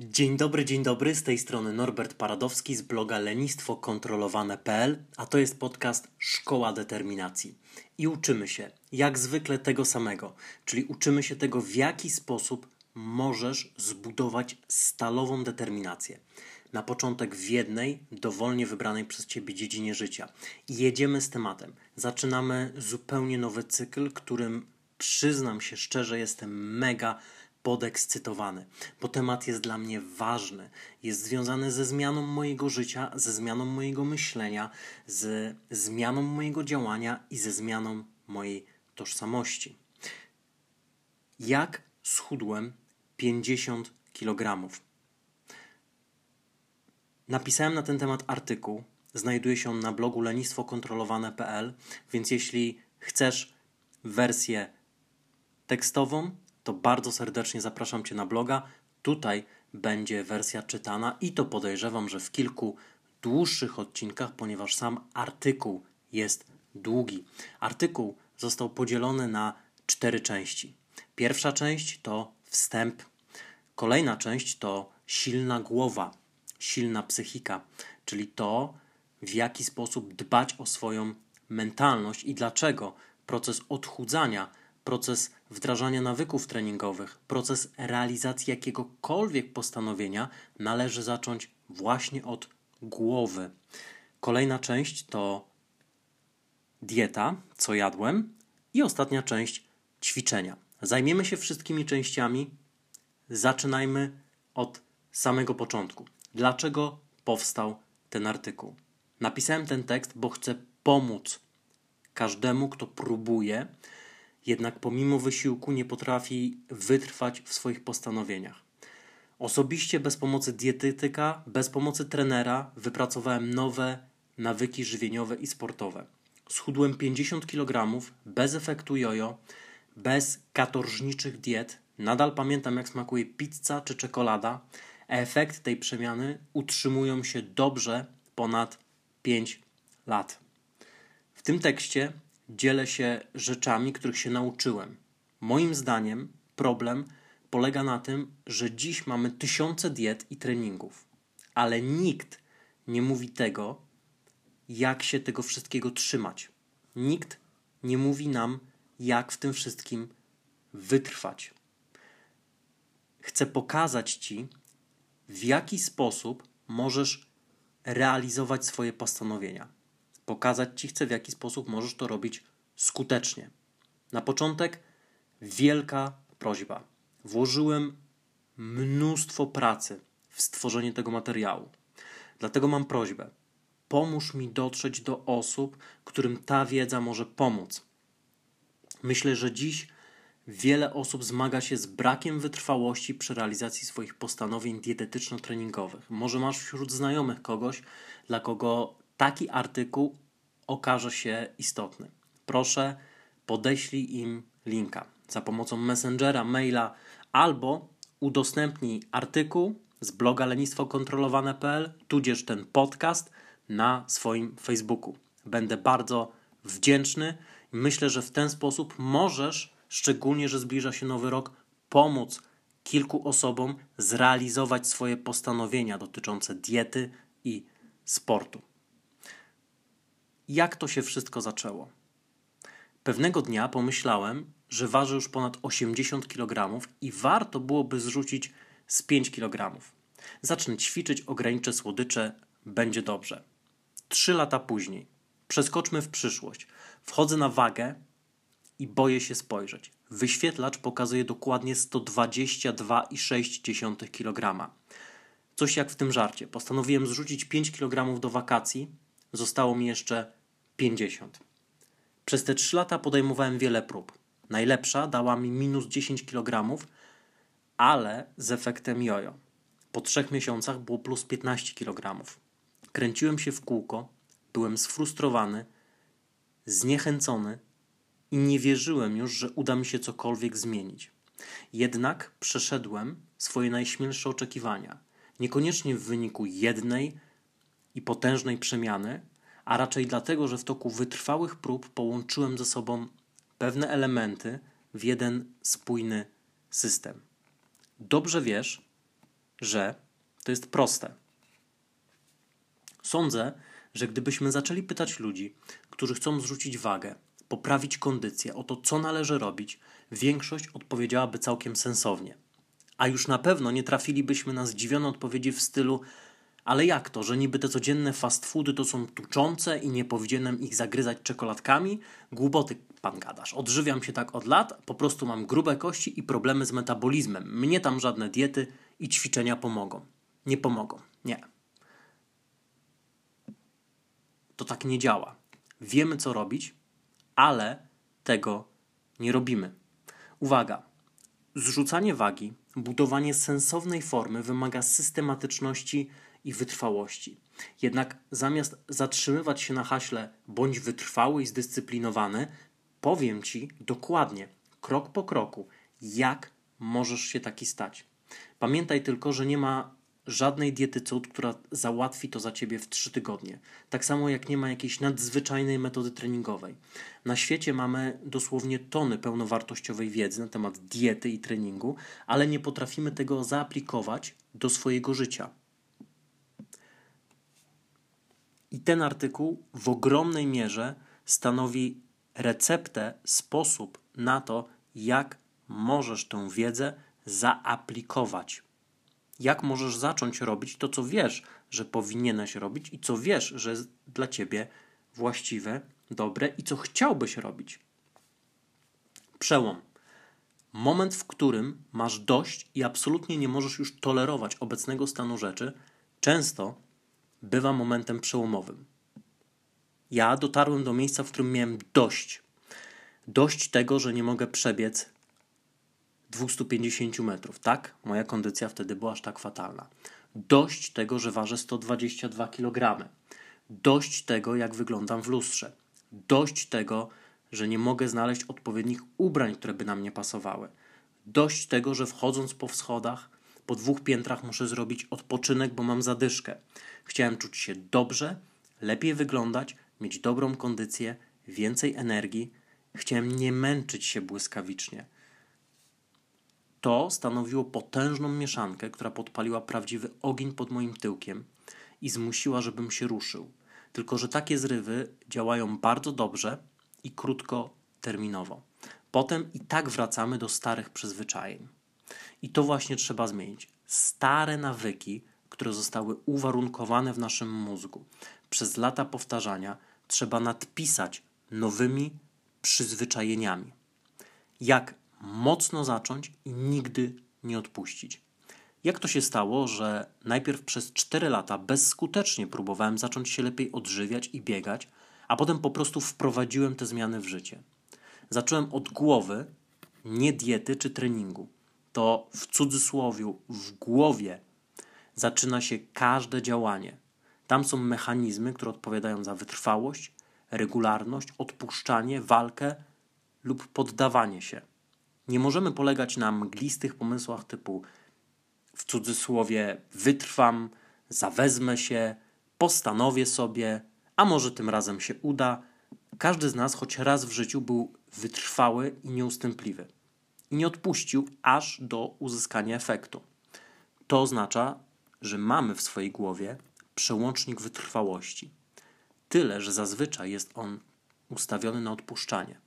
Dzień dobry, dzień dobry, z tej strony Norbert Paradowski z bloga lenistwokontrolowane.pl, a to jest podcast Szkoła Determinacji. I uczymy się, jak zwykle, tego samego, czyli uczymy się tego, w jaki sposób możesz zbudować stalową determinację. Na początek w jednej, dowolnie wybranej przez Ciebie dziedzinie życia. I jedziemy z tematem. Zaczynamy zupełnie nowy cykl, którym przyznam się szczerze, jestem mega podekscytowany, bo temat jest dla mnie ważny. Jest związany ze zmianą mojego życia, ze zmianą mojego myślenia, ze zmianą mojego działania i ze zmianą mojej tożsamości. Jak schudłem 50 kg? Napisałem na ten temat artykuł. Znajduje się on na blogu lenistwokontrolowane.pl, więc jeśli chcesz wersję tekstową, to bardzo serdecznie zapraszam Cię na bloga. Tutaj będzie wersja czytana i to podejrzewam, że w kilku dłuższych odcinkach, ponieważ sam artykuł jest długi. Artykuł został podzielony na cztery części. Pierwsza część to wstęp, kolejna część to silna głowa, silna psychika, czyli to, w jaki sposób dbać o swoją mentalność i dlaczego proces odchudzania proces wdrażania nawyków treningowych, proces realizacji jakiegokolwiek postanowienia należy zacząć właśnie od głowy. Kolejna część to dieta, co jadłem, i ostatnia część ćwiczenia. Zajmiemy się wszystkimi częściami. Zaczynajmy od samego początku. Dlaczego powstał ten artykuł? Napisałem ten tekst, bo chcę pomóc każdemu, kto próbuje jednak pomimo wysiłku nie potrafi wytrwać w swoich postanowieniach. Osobiście bez pomocy dietetyka, bez pomocy trenera wypracowałem nowe nawyki żywieniowe i sportowe. Schudłem 50 kg bez efektu jojo, bez katorżniczych diet. Nadal pamiętam jak smakuje pizza czy czekolada. Efekt tej przemiany utrzymują się dobrze ponad 5 lat. W tym tekście dzielę się rzeczami, których się nauczyłem. Moim zdaniem problem polega na tym, że dziś mamy tysiące diet i treningów, ale nikt nie mówi tego, jak się tego wszystkiego trzymać. Nikt nie mówi nam, jak w tym wszystkim wytrwać. Chcę pokazać Ci, w jaki sposób możesz realizować swoje postanowienia pokazać Ci chcę, w jaki sposób możesz to robić skutecznie. Na początek wielka prośba. Włożyłem mnóstwo pracy w stworzenie tego materiału. Dlatego mam prośbę. Pomóż mi dotrzeć do osób, którym ta wiedza może pomóc. Myślę, że dziś wiele osób zmaga się z brakiem wytrwałości przy realizacji swoich postanowień dietetyczno-treningowych. Może masz wśród znajomych kogoś, dla kogo taki artykuł okaże się istotny. Proszę, podeślij im linka za pomocą Messengera, maila albo udostępnij artykuł z bloga lenistwokontrolowane.pl, tudzież ten podcast na swoim Facebooku. Będę bardzo wdzięczny myślę, że w ten sposób możesz, szczególnie, że zbliża się nowy rok, pomóc kilku osobom zrealizować swoje postanowienia dotyczące diety i sportu jak to się wszystko zaczęło. Pewnego dnia pomyślałem, że waży już ponad 80 kg i warto byłoby zrzucić z 5 kg. Zacznę ćwiczyć, ograniczę słodycze, będzie dobrze. Trzy lata później, przeskoczmy w przyszłość. Wchodzę na wagę i boję się spojrzeć. Wyświetlacz pokazuje dokładnie 122,6 kg. Coś jak w tym żarcie. Postanowiłem zrzucić 5 kg do wakacji. Zostało mi jeszcze 50. Przez te 3 lata podejmowałem wiele prób. Najlepsza dała mi minus 10 kg, ale z efektem jojo. Po trzech miesiącach było plus 15 kg. Kręciłem się w kółko, byłem sfrustrowany, zniechęcony i nie wierzyłem już, że uda mi się cokolwiek zmienić. Jednak przeszedłem swoje najśmielsze oczekiwania. Niekoniecznie w wyniku jednej i potężnej przemiany, a raczej dlatego, że w toku wytrwałych prób połączyłem ze sobą pewne elementy w jeden spójny system. Dobrze wiesz, że to jest proste. Sądzę, że gdybyśmy zaczęli pytać ludzi, którzy chcą zrzucić wagę, poprawić kondycję, o to, co należy robić, większość odpowiedziałaby całkiem sensownie. A już na pewno nie trafilibyśmy na zdziwione odpowiedzi w stylu: Ale jak to, że niby te codzienne fast foody to są tuczące i nie powinienem ich zagryzać czekoladkami? Głupoty pan gadasz. Odżywiam się tak od lat, po prostu mam grube kości i problemy z metabolizmem. Mnie tam żadne diety i ćwiczenia pomogą. Nie pomogą. Nie. To tak nie działa. Wiemy, co robić, ale tego nie robimy. Uwaga! Zrzucanie wagi, budowanie sensownej formy wymaga systematyczności i wytrwałości. Jednak zamiast zatrzymywać się na haśle bądź wytrwały i zdyscyplinowany, powiem Ci dokładnie, krok po kroku, jak możesz się taki stać. Pamiętaj tylko, że nie ma żadnej diety cud, która załatwi to za ciebie w trzy tygodnie. Tak samo jak nie ma jakiejś nadzwyczajnej metody treningowej. Na świecie mamy dosłownie tony pełnowartościowej wiedzy na temat diety i treningu, ale nie potrafimy tego zaaplikować do swojego życia. I ten artykuł w ogromnej mierze stanowi receptę, sposób na to, jak możesz tę wiedzę zaaplikować jak możesz zacząć robić to, co wiesz, że powinieneś robić i co wiesz, że jest dla ciebie właściwe, dobre i co chciałbyś robić. Przełom. Moment, w którym masz dość i absolutnie nie możesz już tolerować obecnego stanu rzeczy, często bywa momentem przełomowym. Ja dotarłem do miejsca, w którym miałem dość. Dość tego, że nie mogę przebiec 250 metrów. Tak, moja kondycja wtedy była aż tak fatalna. Dość tego, że ważę 122 kg. Dość tego, jak wyglądam w lustrze. Dość tego, że nie mogę znaleźć odpowiednich ubrań, które by na mnie pasowały. Dość tego, że wchodząc po schodach, po dwóch piętrach muszę zrobić odpoczynek, bo mam zadyszkę. Chciałem czuć się dobrze, lepiej wyglądać, mieć dobrą kondycję, więcej energii. Chciałem nie męczyć się błyskawicznie. To stanowiło potężną mieszankę, która podpaliła prawdziwy ogień pod moim tyłkiem i zmusiła, żebym się ruszył. Tylko, że takie zrywy działają bardzo dobrze i krótkoterminowo. Potem i tak wracamy do starych przyzwyczajeń. I to właśnie trzeba zmienić. Stare nawyki, które zostały uwarunkowane w naszym mózgu przez lata powtarzania, trzeba nadpisać nowymi przyzwyczajeniami. Jak mocno zacząć i nigdy nie odpuścić. Jak to się stało, że najpierw przez 4 lata bezskutecznie próbowałem zacząć się lepiej odżywiać i biegać, a potem po prostu wprowadziłem te zmiany w życie? Zacząłem od głowy, nie diety czy treningu. To w cudzysłowie, w głowie zaczyna się każde działanie. Tam są mechanizmy, które odpowiadają za wytrwałość, regularność, odpuszczanie, walkę lub poddawanie się. Nie możemy polegać na mglistych pomysłach typu w cudzysłowie wytrwam, zawezmę się, postanowię sobie, a może tym razem się uda. Każdy z nas choć raz w życiu był wytrwały i nieustępliwy i nie odpuścił aż do uzyskania efektu. To oznacza, że mamy w swojej głowie przełącznik wytrwałości. Tyle, że zazwyczaj jest on ustawiony na odpuszczanie.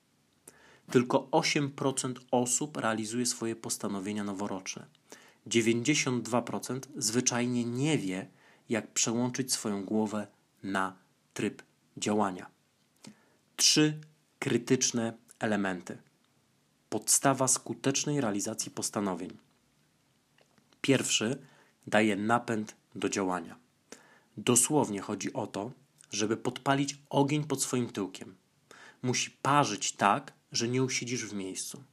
Tylko 8% osób realizuje swoje postanowienia noworoczne. 92% zwyczajnie nie wie, jak przełączyć swoją głowę na tryb działania. Trzy krytyczne elementy. Podstawa skutecznej realizacji postanowień. Pierwszy daje napęd do działania. Dosłownie chodzi o to, żeby podpalić ogień pod swoim tyłkiem. Musi parzyć tak, że nie usiedzisz w miejscu.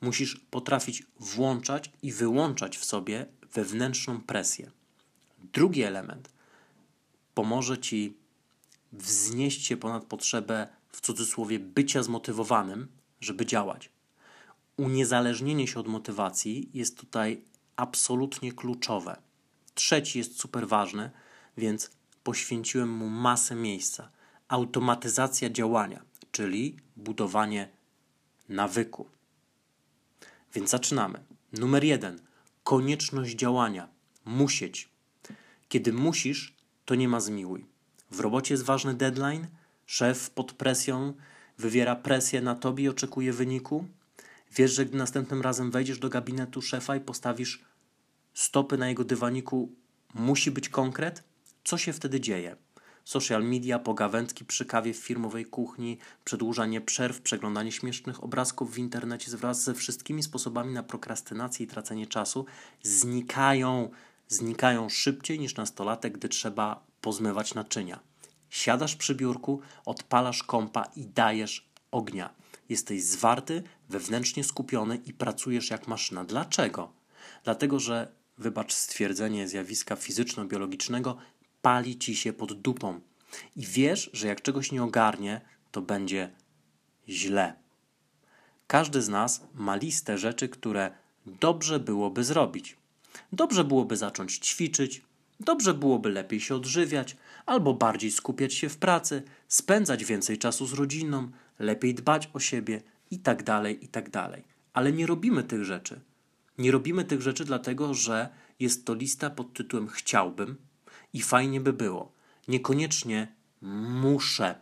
Musisz potrafić włączać i wyłączać w sobie wewnętrzną presję. Drugi element pomoże ci wznieść się ponad potrzebę, w cudzysłowie, bycia zmotywowanym, żeby działać. Uniezależnienie się od motywacji jest tutaj absolutnie kluczowe. Trzeci jest super ważny, więc poświęciłem mu masę miejsca. automatyzacja działania, czyli budowanie nawyku. Więc zaczynamy. Numer jeden. Konieczność działania. Musieć. Kiedy musisz, to nie ma zmiłuj. W robocie jest ważny deadline, szef pod presją wywiera presję na tobie i oczekuje wyniku. Wiesz, że gdy następnym razem wejdziesz do gabinetu szefa i postawisz stopy na jego dywaniku, musi być konkret? Co się wtedy dzieje? Social media, pogawędki przy kawie w firmowej kuchni, przedłużanie przerw, przeglądanie śmiesznych obrazków w internecie wraz ze wszystkimi sposobami na prokrastynację i tracenie czasu znikają, znikają szybciej niż nastolatek, gdy trzeba pozmywać naczynia. Siadasz przy biurku, odpalasz kompa i dajesz ognia. Jesteś zwarty, wewnętrznie skupiony i pracujesz jak maszyna. Dlaczego? Dlatego, że, wybacz stwierdzenie zjawiska fizyczno-biologicznego, pali ci się pod dupą. I wiesz, że jak czegoś nie ogarnie, to będzie źle. Każdy z nas ma listę rzeczy, które dobrze byłoby zrobić. Dobrze byłoby zacząć ćwiczyć, dobrze byłoby lepiej się odżywiać, albo bardziej skupiać się w pracy, spędzać więcej czasu z rodziną, lepiej dbać o siebie i tak dalej, i tak. Ale nie robimy tych rzeczy. Nie robimy tych rzeczy dlatego, że jest to lista pod tytułem chciałbym i fajnie by było. Niekoniecznie muszę.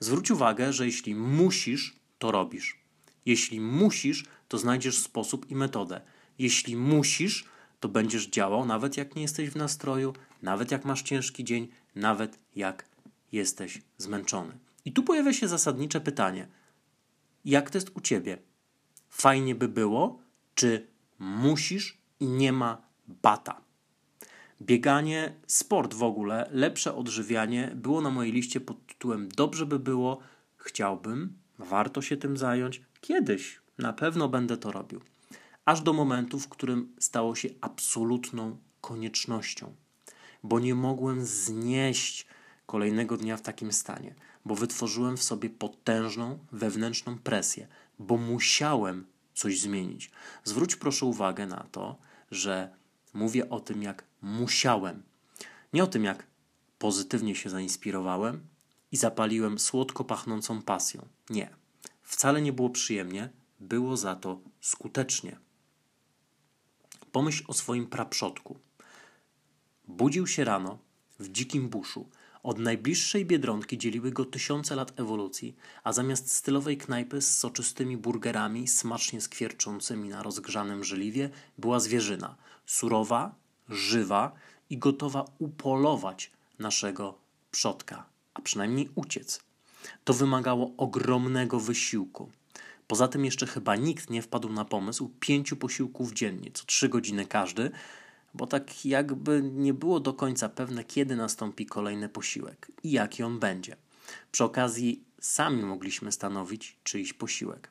Zwróć uwagę, że jeśli musisz, to robisz. Jeśli musisz, to znajdziesz sposób i metodę. Jeśli musisz, to będziesz działał nawet jak nie jesteś w nastroju, nawet jak masz ciężki dzień, nawet jak jesteś zmęczony. I tu pojawia się zasadnicze pytanie: jak to jest u ciebie? Fajnie by było, czy musisz i nie ma bata? Bieganie, sport w ogóle, lepsze odżywianie było na mojej liście pod tytułem Dobrze by było, chciałbym, warto się tym zająć, kiedyś na pewno będę to robił. Aż do momentu, w którym stało się absolutną koniecznością, bo nie mogłem znieść kolejnego dnia w takim stanie, bo wytworzyłem w sobie potężną wewnętrzną presję, bo musiałem coś zmienić. Zwróć proszę uwagę na to, że mówię o tym, jak musiałem. Nie o tym, jak pozytywnie się zainspirowałem i zapaliłem słodko pachnącą pasją. Nie. Wcale nie było przyjemnie, było za to skutecznie. Pomyśl o swoim praprzodku. Budził się rano w dzikim buszu. Od najbliższej biedronki dzieliły go tysiące lat ewolucji, a zamiast stylowej knajpy z soczystymi burgerami, smacznie skwierczącymi na rozgrzanym żeliwie, była zwierzyna. Surowa, żywa i gotowa upolować naszego przodka, a przynajmniej uciec. To wymagało ogromnego wysiłku. Poza tym jeszcze chyba nikt nie wpadł na pomysł pięciu posiłków dziennie, co trzy godziny każdy, bo tak jakby nie było do końca pewne, kiedy nastąpi kolejny posiłek i jaki on będzie. Przy okazji sami mogliśmy stanowić czyjś posiłek.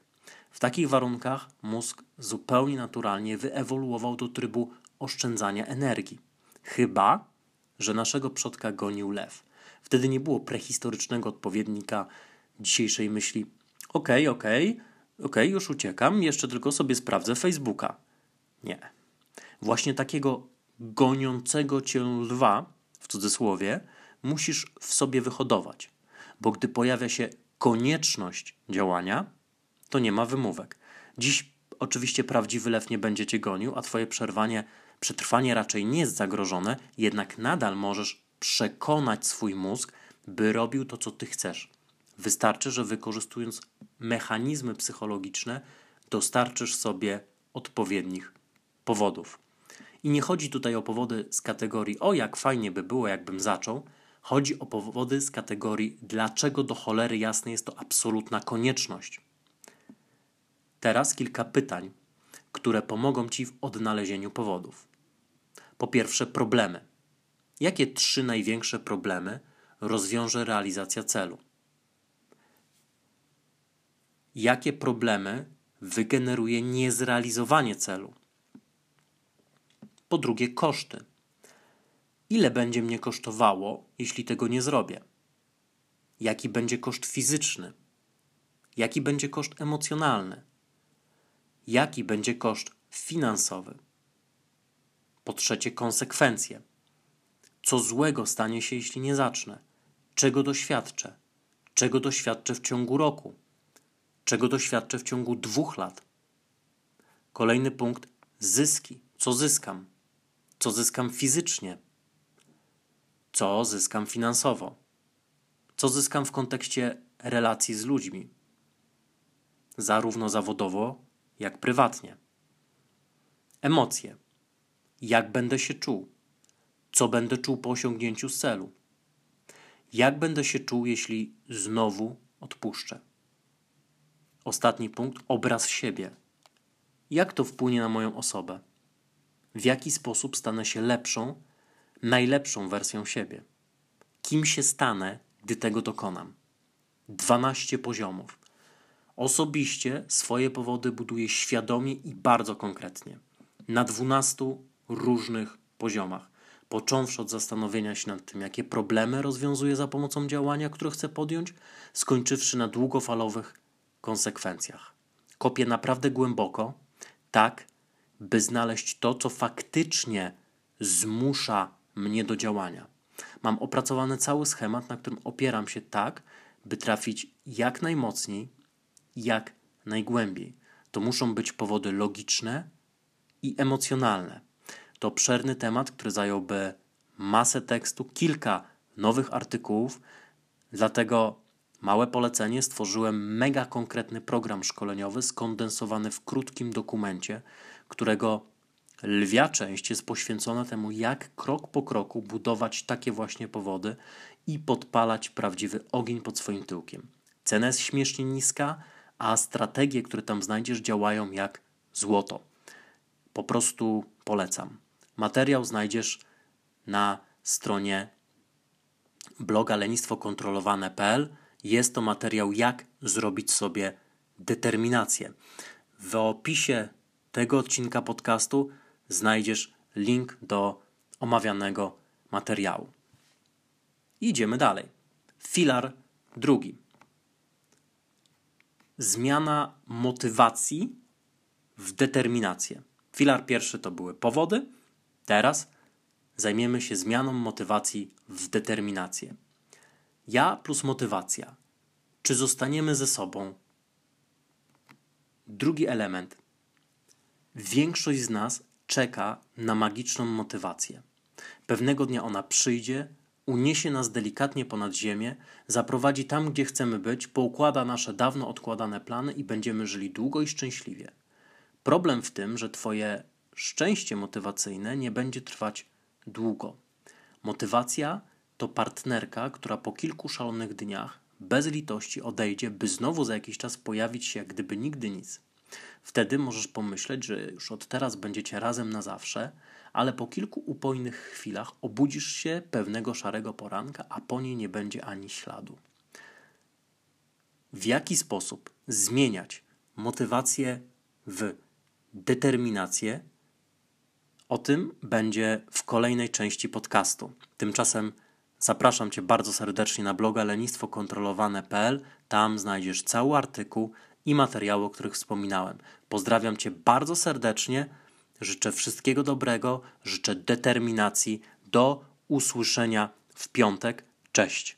W takich warunkach mózg zupełnie naturalnie wyewoluował do trybu oszczędzania energii. Chyba, że naszego przodka gonił lew. Wtedy nie było prehistorycznego odpowiednika dzisiejszej myśli: okej, okay, okej, okay, okej, okay, już uciekam, jeszcze tylko sobie sprawdzę Facebooka. Nie. Właśnie takiego goniącego cię lwa, w cudzysłowie, musisz w sobie wyhodować, bo gdy pojawia się konieczność działania, to nie ma wymówek. Dziś oczywiście prawdziwy lew nie będzie cię gonił, a twoje przerwanie, przetrwanie raczej nie jest zagrożone, jednak nadal możesz przekonać swój mózg, by robił to, co ty chcesz. Wystarczy, że wykorzystując mechanizmy psychologiczne, dostarczysz sobie odpowiednich powodów. I nie chodzi tutaj o powody z kategorii o jak fajnie by było, jakbym zaczął. Chodzi o powody z kategorii dlaczego do cholery jasne jest to absolutna konieczność. Teraz kilka pytań, które pomogą Ci w odnalezieniu powodów. Po pierwsze, problemy. Jakie trzy największe problemy rozwiąże realizacja celu? Jakie problemy wygeneruje niezrealizowanie celu? Po drugie, koszty. Ile będzie mnie kosztowało, jeśli tego nie zrobię? Jaki będzie koszt fizyczny? Jaki będzie koszt emocjonalny? Jaki będzie koszt finansowy? Po trzecie, konsekwencje. Co złego stanie się, jeśli nie zacznę? czego doświadczę, czego doświadczę w ciągu roku, czego doświadczę w ciągu dwóch lat. Kolejny punkt zyski. Co zyskam? Co zyskam fizycznie? Co zyskam finansowo? Co zyskam w kontekście relacji z ludźmi? Zarówno zawodowo, jak prywatnie. Emocje. Jak będę się czuł? Co będę czuł po osiągnięciu celu? Jak będę się czuł, jeśli znowu odpuszczę? Ostatni punkt obraz siebie. Jak to wpłynie na moją osobę? W jaki sposób stanę się lepszą, najlepszą wersją siebie? Kim się stanę, gdy tego dokonam? 12 poziomów. Osobiście swoje powody buduję świadomie i bardzo konkretnie. Na 12 różnych poziomach. Począwszy od zastanowienia się nad tym, jakie problemy rozwiązuję za pomocą działania, które chcę podjąć, skończywszy na długofalowych konsekwencjach. Kopię naprawdę głęboko, tak, by znaleźć to, co faktycznie zmusza mnie do działania. Mam opracowany cały schemat, na którym opieram się tak, by trafić jak najmocniej, jak najgłębiej. To muszą być powody logiczne i emocjonalne. To obszerny temat, który zająłby masę tekstu, kilka nowych artykułów, dlatego Małe polecenie stworzyłem mega konkretny program szkoleniowy skondensowany w krótkim dokumencie, którego lwia część jest poświęcona temu, jak krok po kroku budować takie właśnie powody i podpalać prawdziwy ogień pod swoim tyłkiem. Cena jest śmiesznie niska, a strategie, które tam znajdziesz, działają jak złoto. Po prostu polecam. Materiał znajdziesz na stronie bloga lenistwokontrolowane.pl jest to materiał, jak zrobić sobie determinację. W opisie tego odcinka podcastu znajdziesz link do omawianego materiału. Idziemy dalej. Filar drugi. Zmiana motywacji w determinację. Filar pierwszy to były powody. Teraz zajmiemy się zmianą motywacji w determinację. Ja plus motywacja. Czy zostaniemy ze sobą? Drugi element. Większość z nas czeka na magiczną motywację. Pewnego dnia ona przyjdzie, uniesie nas delikatnie ponad ziemię, zaprowadzi tam, gdzie chcemy być, poukłada nasze dawno odkładane plany i będziemy żyli długo i szczęśliwie. Problem w tym, że Twoje szczęście motywacyjne nie będzie trwać długo. Motywacja to partnerka, która po kilku szalonych dniach bez litości odejdzie, by znowu za jakiś czas pojawić się jak gdyby nigdy nic. Wtedy możesz pomyśleć, że już od teraz będziecie razem na zawsze, ale po kilku upojnych chwilach obudzisz się pewnego szarego poranka, a po niej nie będzie ani śladu. W jaki sposób zmieniać motywację w determinację? O tym będzie w kolejnej części podcastu. Tymczasem Zapraszam Cię bardzo serdecznie na bloga lenistwokontrolowane.pl. Tam znajdziesz cały artykuł i materiały, o których wspominałem. Pozdrawiam Cię bardzo serdecznie. Życzę wszystkiego dobrego, życzę determinacji. Do usłyszenia w piątek. Cześć.